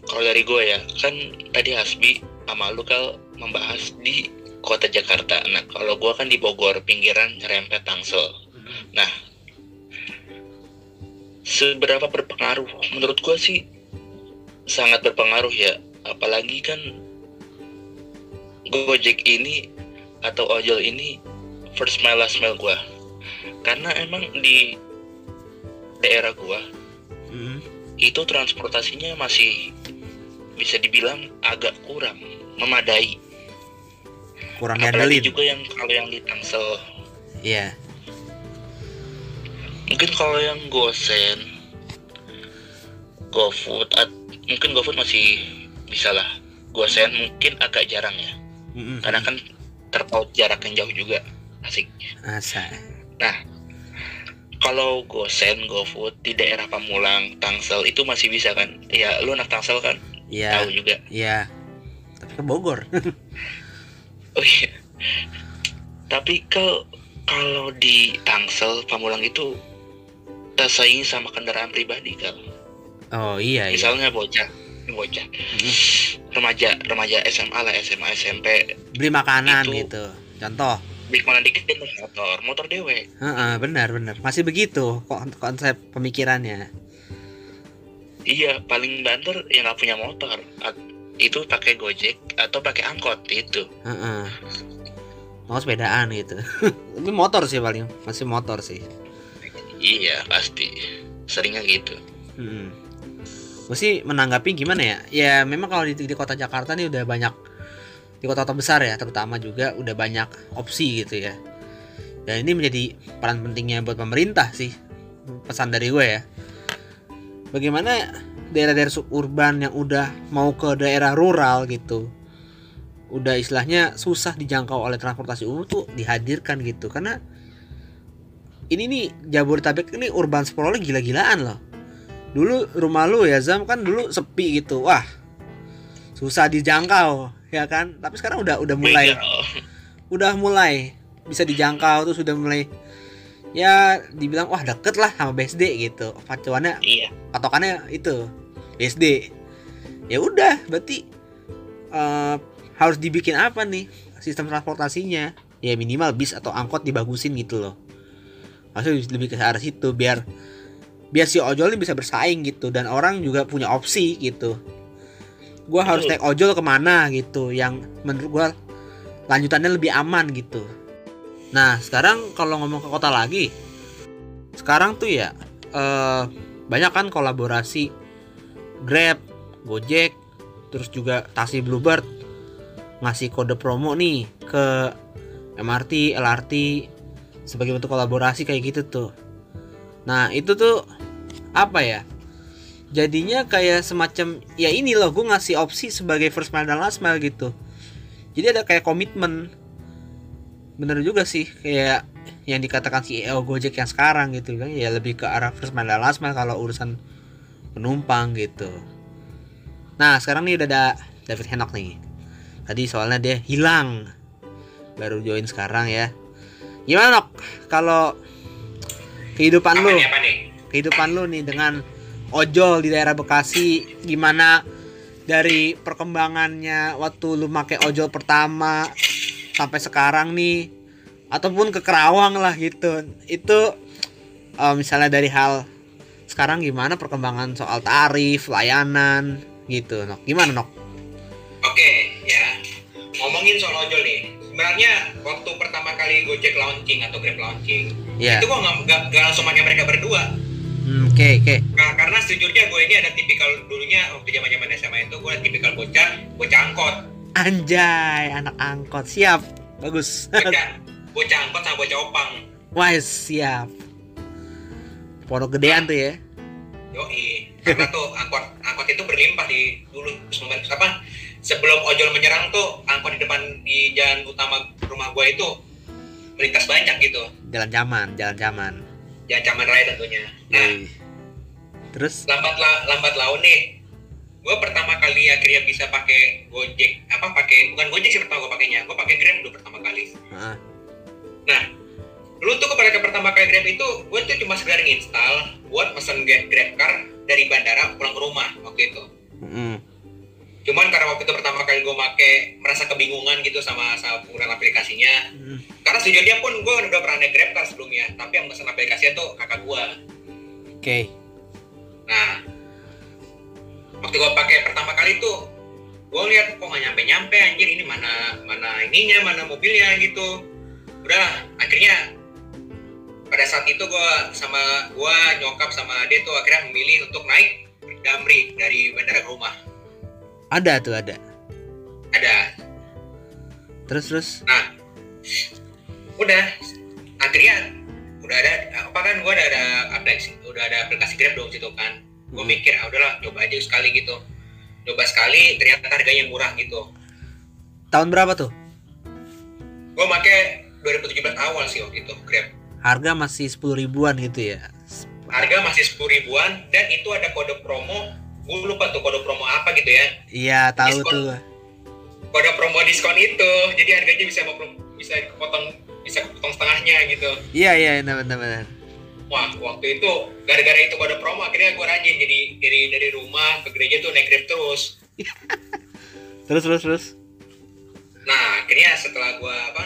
kalau dari gue ya, kan tadi Hasbi sama lu kan membahas di kota Jakarta. Nah, kalau gue kan di Bogor, pinggiran Rempet Tangsel. Nah, seberapa berpengaruh? Menurut gue sih sangat berpengaruh ya. Apalagi kan Gojek ini atau ojol ini first mile last mile gue. Karena emang di daerah gue Mm. itu transportasinya masih bisa dibilang agak kurang memadai. Kurang Apalagi diandelin. juga yang kalau yang di Tangsel, Iya. mungkin kalau yang GoSend, GoFood, at- mungkin GoFood masih bisa lah. GoSend mungkin agak jarang ya, Mm-mm. karena kan terpaut jarak yang jauh juga, asik. Asa. Kalau GoSend, GoFood di daerah Pamulang, Tangsel itu masih bisa kan? Ya, lu anak Tangsel kan, Iya. tahu juga. Iya. Tapi ke Bogor. Oh iya. Tapi ke kalau di Tangsel Pamulang itu tersaingi sama kendaraan pribadi kan. oh iya iya. Misalnya bocah, bocah, Mm. remaja, remaja SMA lah, SMA, SMP, Beli makanan Itu- gitu. Contoh. beli mana dikit naik motor, motor dewe. Heeh, benar benar. Masih begitu kok konsep pemikirannya. Iya, paling banter yang nggak punya motor. Itu pakai Gojek atau pakai angkot itu. Heeh. Mau sepedaan gitu. Tapi motor sih paling, masih motor sih. Iya, pasti. Seringnya gitu. Hmm. Gue sih menanggapi gimana ya? Ya memang kalau di, di kota Jakarta nih udah banyak di kota-kota besar ya, terutama juga udah banyak opsi gitu ya. Dan ini menjadi peran pentingnya buat pemerintah sih. Pesan dari gue ya. Bagaimana daerah-daerah suburban yang udah mau ke daerah rural gitu. Udah istilahnya susah dijangkau oleh transportasi umum tuh dihadirkan gitu. Karena ini nih Jabodetabek ini urban sprawl gila-gilaan loh. Dulu rumah lu ya Zam kan dulu sepi gitu. Wah susah dijangkau ya kan? Tapi sekarang udah udah mulai. Udah mulai bisa dijangkau tuh sudah mulai ya dibilang wah deket lah sama BSD gitu. Pacuannya iya. patokannya itu BSD ya udah berarti eh, harus dibikin apa nih sistem transportasinya? Ya minimal bis atau angkot dibagusin gitu loh. Maksudnya lebih ke arah situ biar biar si ojol ini bisa bersaing gitu dan orang juga punya opsi gitu. Gua harus naik ojol ke mana gitu yang menurut gua lanjutannya lebih aman gitu nah sekarang kalau ngomong ke kota lagi sekarang tuh ya eh, banyak kan kolaborasi Grab, Gojek, terus juga taksi Bluebird ngasih kode promo nih ke MRT, LRT sebagai bentuk kolaborasi kayak gitu tuh. Nah itu tuh apa ya? Jadinya kayak semacam ya ini loh gue ngasih opsi sebagai first mile dan last mile gitu. Jadi ada kayak komitmen. Bener juga sih kayak yang dikatakan CEO Gojek yang sekarang gitu kan ya lebih ke arah first dan last mile kalau urusan penumpang gitu. Nah sekarang nih udah ada David Henok nih. Tadi soalnya dia hilang, baru join sekarang ya. Gimana Nok? Kalau kehidupan apa lu, nih apa nih kehidupan lu nih dengan ojol di daerah Bekasi, gimana dari perkembangannya waktu lu make ojol pertama sampai sekarang nih, ataupun ke Kerawang lah gitu. Itu eh, misalnya dari hal sekarang gimana perkembangan soal tarif, layanan gitu, Nok. Gimana, Nok? Oke, ya. Ngomongin soal ojol nih. Sebenarnya waktu pertama kali Gojek launching atau Grab launching, Ya. itu gua nggak nggak- langsung pakai mereka berdua. Hmm, Oke, oke. Ka- karena sejujurnya gue ini ada tipikal dulunya waktu zaman zaman SMA itu gue tipikal bocah bocah angkot, Anjay, anak angkot. Siap. Bagus. bocah bocah angkot sama bocah opang. Wah, siap. Pondok gedean tuh ya. Yoi, karena tuh angkot angkot itu berlimpah di dulu sebelum apa sebelum ojol menyerang tuh angkot di depan di jalan utama rumah gue itu melintas banyak gitu, Jalan zaman, jalan zaman. jalan Caman Raya tentunya. Nah, Yoi. Terus lambat la, lambat laun nih gue pertama kali akhirnya bisa pakai gojek apa pakai bukan gojek sih pertama gue pakainya gue pakai grab dulu pertama kali Heeh. nah dulu tuh kepada pertama kali grab itu gue tuh cuma sekedar install buat pesen grab, car dari bandara pulang ke rumah waktu itu Mm-mm. cuman karena waktu itu pertama kali gue make merasa kebingungan gitu sama sama penggunaan aplikasinya Mm. karena sejujurnya pun gue udah pernah naik grab car sebelumnya tapi yang pesen aplikasinya tuh kakak gue Oke. Nah, waktu gue pakai pertama kali tuh, gue lihat kok nggak nyampe nyampe anjir ini mana mana ininya mana mobilnya gitu. Udah akhirnya pada saat itu gue sama gue nyokap sama ade tuh akhirnya memilih untuk naik Damri dari bandara ke rumah. Ada tuh ada. Ada. Terus terus. Nah, udah akhirnya udah ada apa kan gue udah ada aplikasi udah ada aplikasi Grab dong situ kan. Gue mikir ah udahlah coba aja sekali gitu. Coba sekali ternyata harganya murah gitu. Tahun berapa tuh? Gue make 2017 awal sih waktu itu Grab. Harga masih 10 ribuan gitu ya. Harga masih 10 ribuan dan itu ada kode promo. Gue lupa tuh kode promo apa gitu ya. Iya, tahu Diskon. tuh. Kode promo diskon itu. Jadi harganya bisa 50 bisa kepotong bisa kepotong setengahnya gitu. Iya, iya, benar benar benar. Wah, waktu itu gara-gara itu kode promo akhirnya gue rajin jadi dari dari rumah ke gereja tuh naik Grab terus. Terus terus terus. Nah, akhirnya setelah gue apa?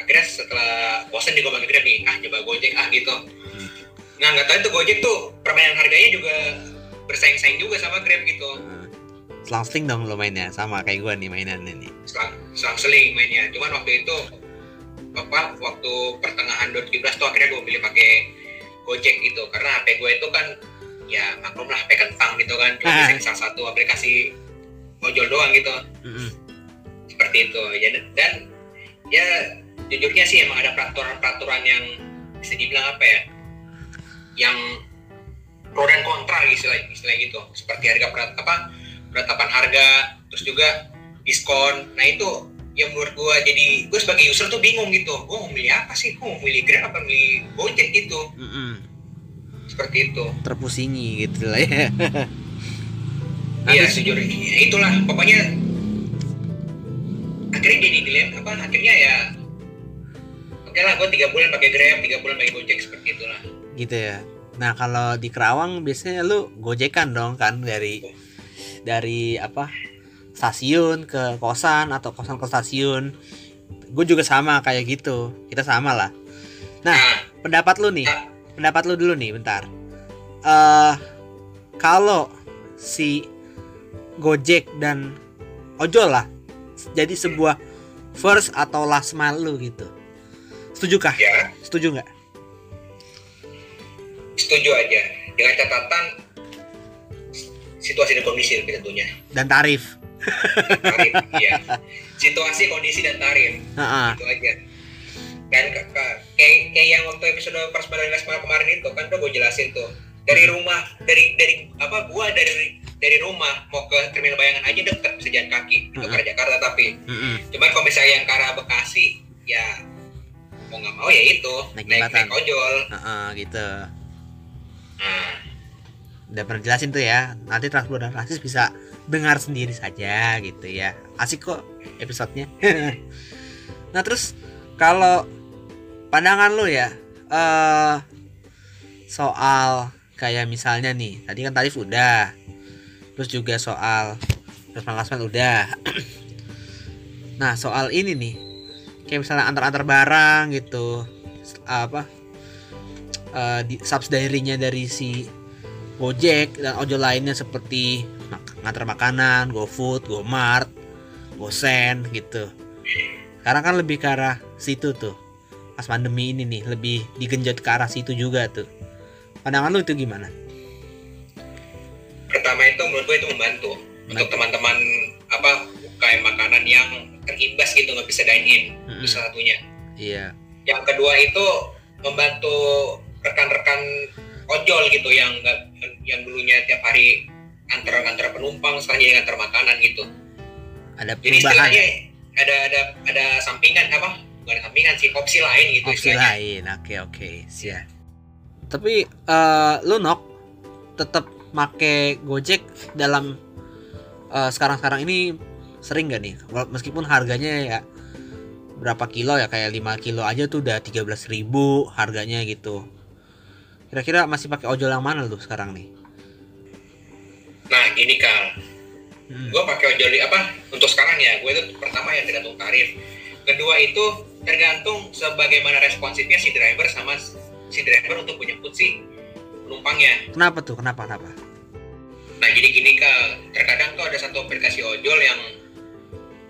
Akhirnya setelah bosan juga pakai Grab nih, ah coba Gojek ah gitu. Nah, nggak tahu itu Gojek tuh permainan harganya juga bersaing-saing juga sama Grab gitu. Nah, Selang-seling dong lo mainnya sama kayak gua nih mainannya nih. Selang, selang seling mainnya. Cuman waktu itu apa? Waktu pertengahan 2017 tuh akhirnya gue pilih pakai Gojek gitu. Karena HP gue itu kan ya maklum lah HP kentang gitu kan. Cuma Ah. bisa salah satu aplikasi ojol doang gitu. Mm-mm. seperti itu. Ya dan ya jujurnya sih emang ada peraturan-peraturan yang bisa dibilang apa ya yang pro dan kontra istilah istilah gitu. Seperti harga perat, apa penetapan harga terus juga diskon. Nah itu yang menurut gua. Jadi gue sebagai user tuh bingung gitu. Gue mau milih apa sih? Gue mau milih Grab apa milih Gojek gitu. Mm-mm. seperti itu. Terpusingi gitu lah ya. Iya sejujurnya itulah. Pokoknya akhirnya jadi dilem apa? Akhirnya ya oke lah gue tiga bulan pakai grab tiga bulan pakai gojek seperti itulah. Gitu ya. Nah kalau di Kerawang biasanya lu gojekan dong kan dari dari apa stasiun ke kosan atau kosan ke stasiun. Gue juga sama kayak gitu. Kita sama lah. Nah pendapat lu nih. Pendapat lu dulu nih bentar. Eh kalau si Gojek dan ojol lah jadi sebuah first atau last mile lu gitu. Setuju kah? Ya. Setuju nggak? Setuju aja. Dengan catatan situasi dan kondisi lebih tentunya. Dan tarif tarif iya situasi kondisi dan tarif. Heeh. itu aja. Kan ke- ke- kayak kayak yang waktu episode Last Mile kemarin itu kan udah gue jelasin tuh. Dari rumah dari dari apa gua dari dari rumah mau ke terminal bayangan aja deket bisa jalan kaki. Itu ke arah Jakarta tapi Mm-mm. cuman kalau misalnya yang ke arah Bekasi ya mau nggak mau ya itu. Naik naik, naik ojol. Heeh, gitu. Nah. Udah pernah jelasin tuh ya nanti transport dan rasis bisa dengar sendiri saja gitu ya. Asik kok episodenya. Nah terus kalau pandangan lu ya eh soal kayak misalnya nih tadi kan tarif udah terus juga soal transparan udah. Nah soal ini nih kayak misalnya antar-antar barang gitu apa eh, di subsidiary-nya dari si Gojek dan ojol lainnya seperti ngantar makanan, GoFood, GoMart, GoSend gitu. Sekarang kan lebih ke arah situ tuh. Pas pandemi ini nih lebih digenjot ke arah situ juga tuh. Pandangan lu itu gimana? pertama itu menurut gue itu membantu untuk teman-teman apa UKM makanan yang terimbas gitu nggak bisa dine in Mm-mm. itu salah satunya Iya. yang kedua itu membantu rekan-rekan ojol gitu yang yang dulunya tiap hari antar antar penumpang sekarang jadi antar makanan gitu Ada jadi perubahan istilahnya ya? ada ada ada sampingan apa bukan sampingan sih opsi lain gitu opsi istilahnya lain. Oke oke, siap. Tapi eh lu nok tetap make Gojek dalam eh, sekarang-sekarang ini sering gak nih? Meskipun harganya ya berapa kilo ya kayak 5 kilo aja tuh udah 13.000 ribu harganya gitu. Kira-kira masih pakai ojol yang mana tuh sekarang nih? Nah gini kal Hmm. gue pakai ojol di apa untuk sekarang ya gue itu pertama yang tergantung tarif kedua itu tergantung sebagaimana responsifnya si driver sama si driver untuk menjemput si penumpangnya Kenapa tuh? Kenapa? Kenapa? nah jadi gini kal terkadang tuh ada satu aplikasi ojol yang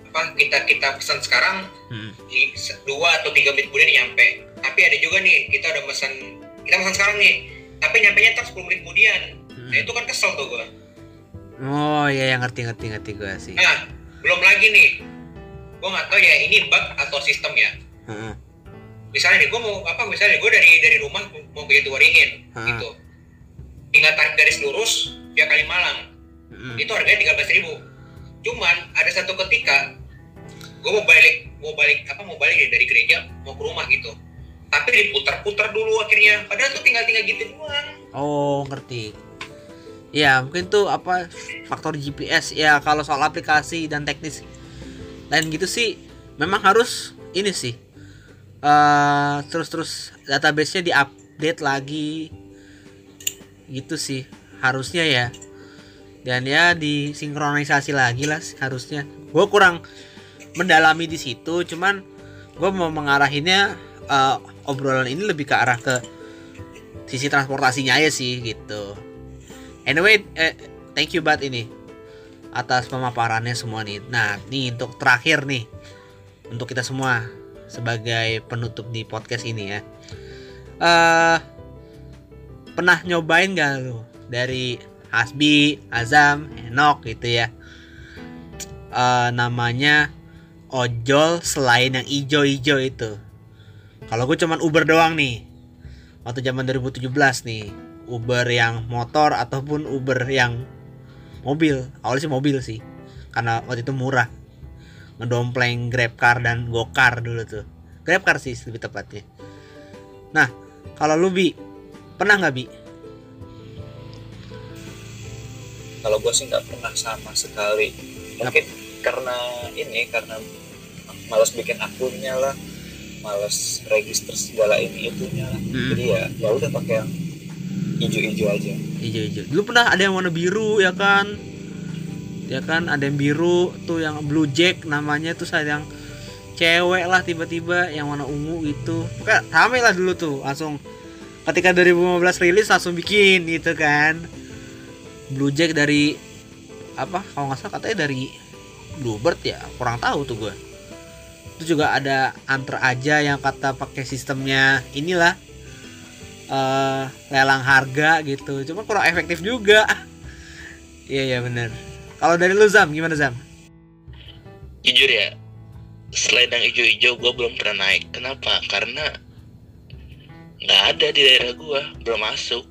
apa kita kita pesan sekarang Hmm. di dua atau tiga menit kemudian nyampe tapi ada juga nih kita udah pesan kita pesan sekarang nih tapi nyampe nya tak 10 menit kemudian Hmm. nah itu kan kesel tuh gue Oh iya yang ngerti ngerti ngerti gue sih. Nah, belum lagi nih. Gue nggak tahu ya ini bug atau sistem ya. Heeh. Misalnya nih, gue mau apa? Misalnya gue dari dari rumah mau ke Jatiwaringin, Ah. gitu. Tinggal tarik garis lurus via Kalimalang. Mm-mm. Itu harganya tiga belas ribu. Cuman ada satu ketika gue mau balik mau balik apa mau balik dari gereja mau ke rumah gitu. Tapi diputar-putar dulu akhirnya. Padahal tuh tinggal-tinggal gitu doang. Oh ngerti. Ya mungkin tuh apa faktor GPS ya kalau soal aplikasi dan teknis lain gitu sih memang harus ini sih eh terus terus database-nya diupdate lagi. Gitu sih harusnya ya. Dan ya disinkronisasi lagi lah harusnya. Gue kurang mendalami di situ cuman gue mau mengarahinnya eh, obrolan ini lebih ke arah ke sisi transportasinya aja sih gitu anyway eh, thank you banget ini atas pemaparannya semua nih. Nah nih untuk terakhir nih untuk kita semua sebagai penutup di podcast ini ya. Eh pernah nyobain gak lu? Dari Hasbi, Azam, Enok gitu ya. Eh namanya ojol selain yang ijo-ijo itu. Kalau gue cuman Uber doang nih waktu zaman 2017 nih Uber yang motor ataupun Uber yang mobil. Awalnya sih mobil sih. Karena waktu itu murah. Ngedompleng Grabcar dan Gokar dulu tuh. Grabcar sih lebih tepatnya. Nah kalau lu bi pernah nggak bi? Kalau gue sih nggak pernah sama sekali. Mungkin karena ini karena malas bikin akunnya lah. Malas register segala ini itunya lah. Hmm. jadi ya ya udah pakai yang hijau-hijau aja. Hijau-hijau dulu pernah ada yang warna biru ya kan? Ya kan? Ada yang biru tuh yang blue jack namanya tuh saya yang cewek lah tiba-tiba yang warna ungu gitu. Kayak rame lah dulu tuh langsung. Ketika 2015 rilis langsung bikin gitu kan. Blue jack dari apa? Kalau nggak salah katanya dari bluebird ya kurang tahu tuh gue itu juga ada antar aja yang kata pakai sistemnya inilah eh lelang harga gitu. Cuma kurang efektif juga. Iya iya bener. Kalau dari lu Zam gimana Zam? Jujur ya selain yang hijau-hijau gue belum pernah naik. Kenapa? Karena nggak ada di daerah gue belum masuk.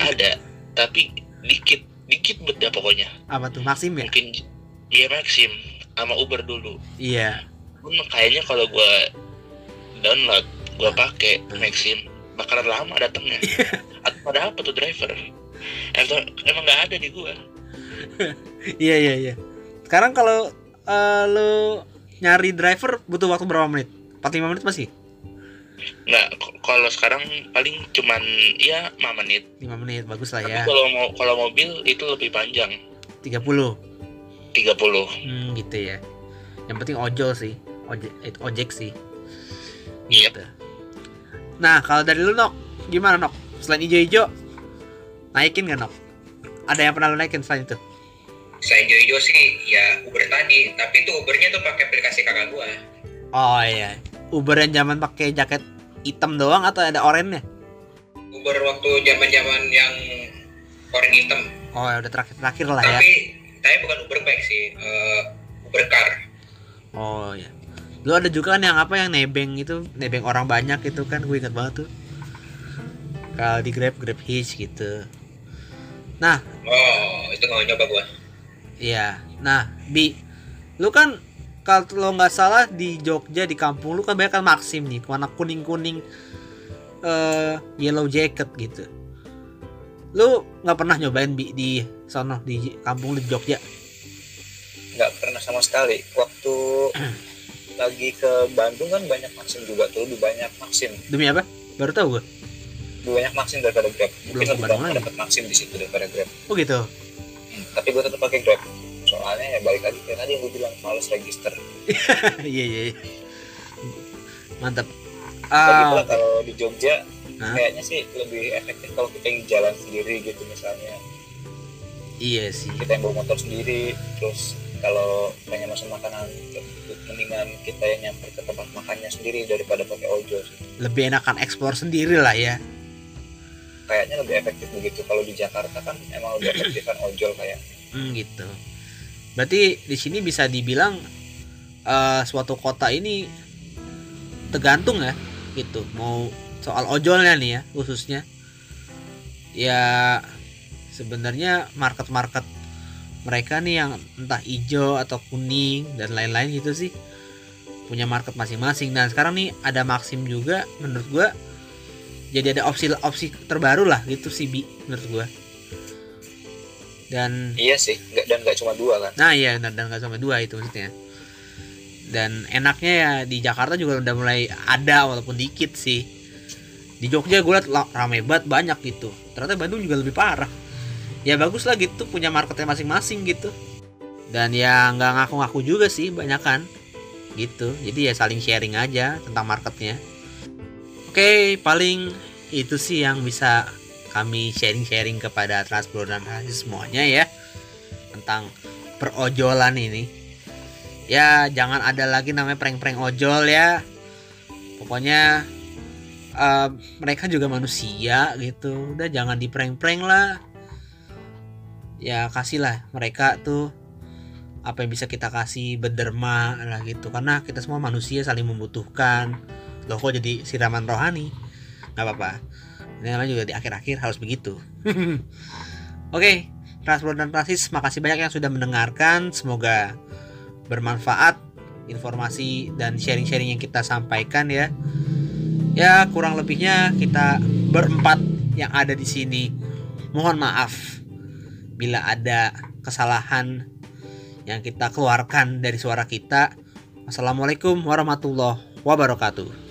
Ada tapi dikit. Dikit beda pokoknya. Apa tuh Maxim ya? Mungkin dia Maxim sama Uber dulu. Iya. Pun kayaknya kalau gue download gue pakai Maxim bakalan lama datangnya. Atau pada apa tuh driver? Emang emang nggak ada di gue iya iya iya. Sekarang kalau eh, lu nyari driver butuh waktu berapa menit? 45 menit masih? Nggak kalau sekarang paling cuman ya 5 menit. 5 menit bagus lah tapi ya. kalau mau kalau mobil itu lebih panjang. 30 30 hmm, gitu ya. Yang penting ojol sih. Ojek eh, ojek sih. Yep. gitu nah kalau dari lu Nok gimana Nok? Selain hijau-hijau naikin gak Nok? Ada yang pernah lu naikin selain itu? Saya hijau-hijau sih ya Uber tadi. Tapi itu Ubernya tuh pakai aplikasi kakak gua. Oh iya. Uber yang zaman pakai jaket hitam doang atau ada oranye? Uber waktu zaman zaman yang oranye hitam. Oh ya udah terakhir-terakhir lah ya. Tapi tapi bukan Uber bike sih eh, Uber car. Oh ya. Lu ada juga kan yang apa yang nebeng itu, nebeng orang banyak itu kan gue inget banget tuh. Kalau di Grab Grab Hitch gitu. Nah, oh itu nggak nyoba gua iya. Nah, Bi, lu kan kalau nggak salah di Jogja di kampung lu kan banyak kan Maxim nih, warna kuning-kuning eh yellow jacket gitu. Lu nggak pernah nyobain Bi di sono di kampung lu di Jogja? nggak pernah sama sekali waktu lagi ke Bandung kan banyak Maxim juga tuh lebih banyak Maxim Demi apa? Baru tahu gue. lebih banyak Maxim daripada Grab mungkin Belum lebih banyak dapat Maxim di situ daripada Grab Oh gitu. Hmm, tapi gue tetap pakai Grab soalnya ya balik lagi kayak tadi yang gue bilang males register Iya iya. iya. Mantap. lagi Ah, pula kalau di Jogja Hah? kayaknya sih lebih efektif kalau kita yang jalan sendiri gitu misalnya iya sih. kita yang bawa motor sendiri terus kalau pengen pesan makanan mendingan kita yang nyamper ke tempat makannya sendiri daripada pakai ojol sih. Lebih enakan eksplor sendiri lah ya. kayaknya lebih efektif begitu kalau di Jakarta kan emang lebih efektif kan ojol kayak Hmm, gitu. Berarti di sini bisa dibilang eh, suatu kota ini tergantung ya, gitu. Mau soal ojolnya nih ya, khususnya. Ya sebenarnya market-market mereka nih yang entah hijau atau kuning dan lain-lain gitu sih punya market masing-masing. Nah sekarang nih ada Maxim juga menurut gua jadi ada opsi-opsi terbaru lah gitu sih Bi menurut gua. Dan iya sih nggak dan nggak cuma dua kan Nah iya dan dan nggak sampai dua itu maksudnya. Dan enaknya ya di Jakarta juga udah mulai ada walaupun dikit sih. Di Jogja gue liat rame banget banyak gitu. Ternyata Bandung juga lebih parah. Ya bagus lah gitu punya marketnya masing-masing gitu. Dan ya nggak ngaku-ngaku juga sih banyak kan gitu. Jadi ya saling sharing aja tentang marketnya. Oke paling itu sih yang bisa kami sharing-sharing kepada Transpro dan Transis semuanya ya tentang perojolan ini ya jangan ada lagi namanya prank-prank ojol ya pokoknya eh, mereka juga manusia gitu udah jangan di prank-prank lah ya kasihlah mereka tuh apa yang bisa kita kasih berderma lah gitu. Karena kita semua manusia saling membutuhkan. Loh kok jadi siraman rohani? Nggak apa-apa. Ini namanya juga di akhir-akhir harus begitu. Oke Transport dan Transis makasih banyak yang sudah mendengarkan. Semoga bermanfaat informasi dan sharing-sharing yang kita sampaikan ya. Ya kurang lebihnya kita berempat yang ada di sini. Mohon maaf bila ada kesalahan yang kita keluarkan dari suara kita. Wassalamualaikum warahmatullahi wabarakatuh.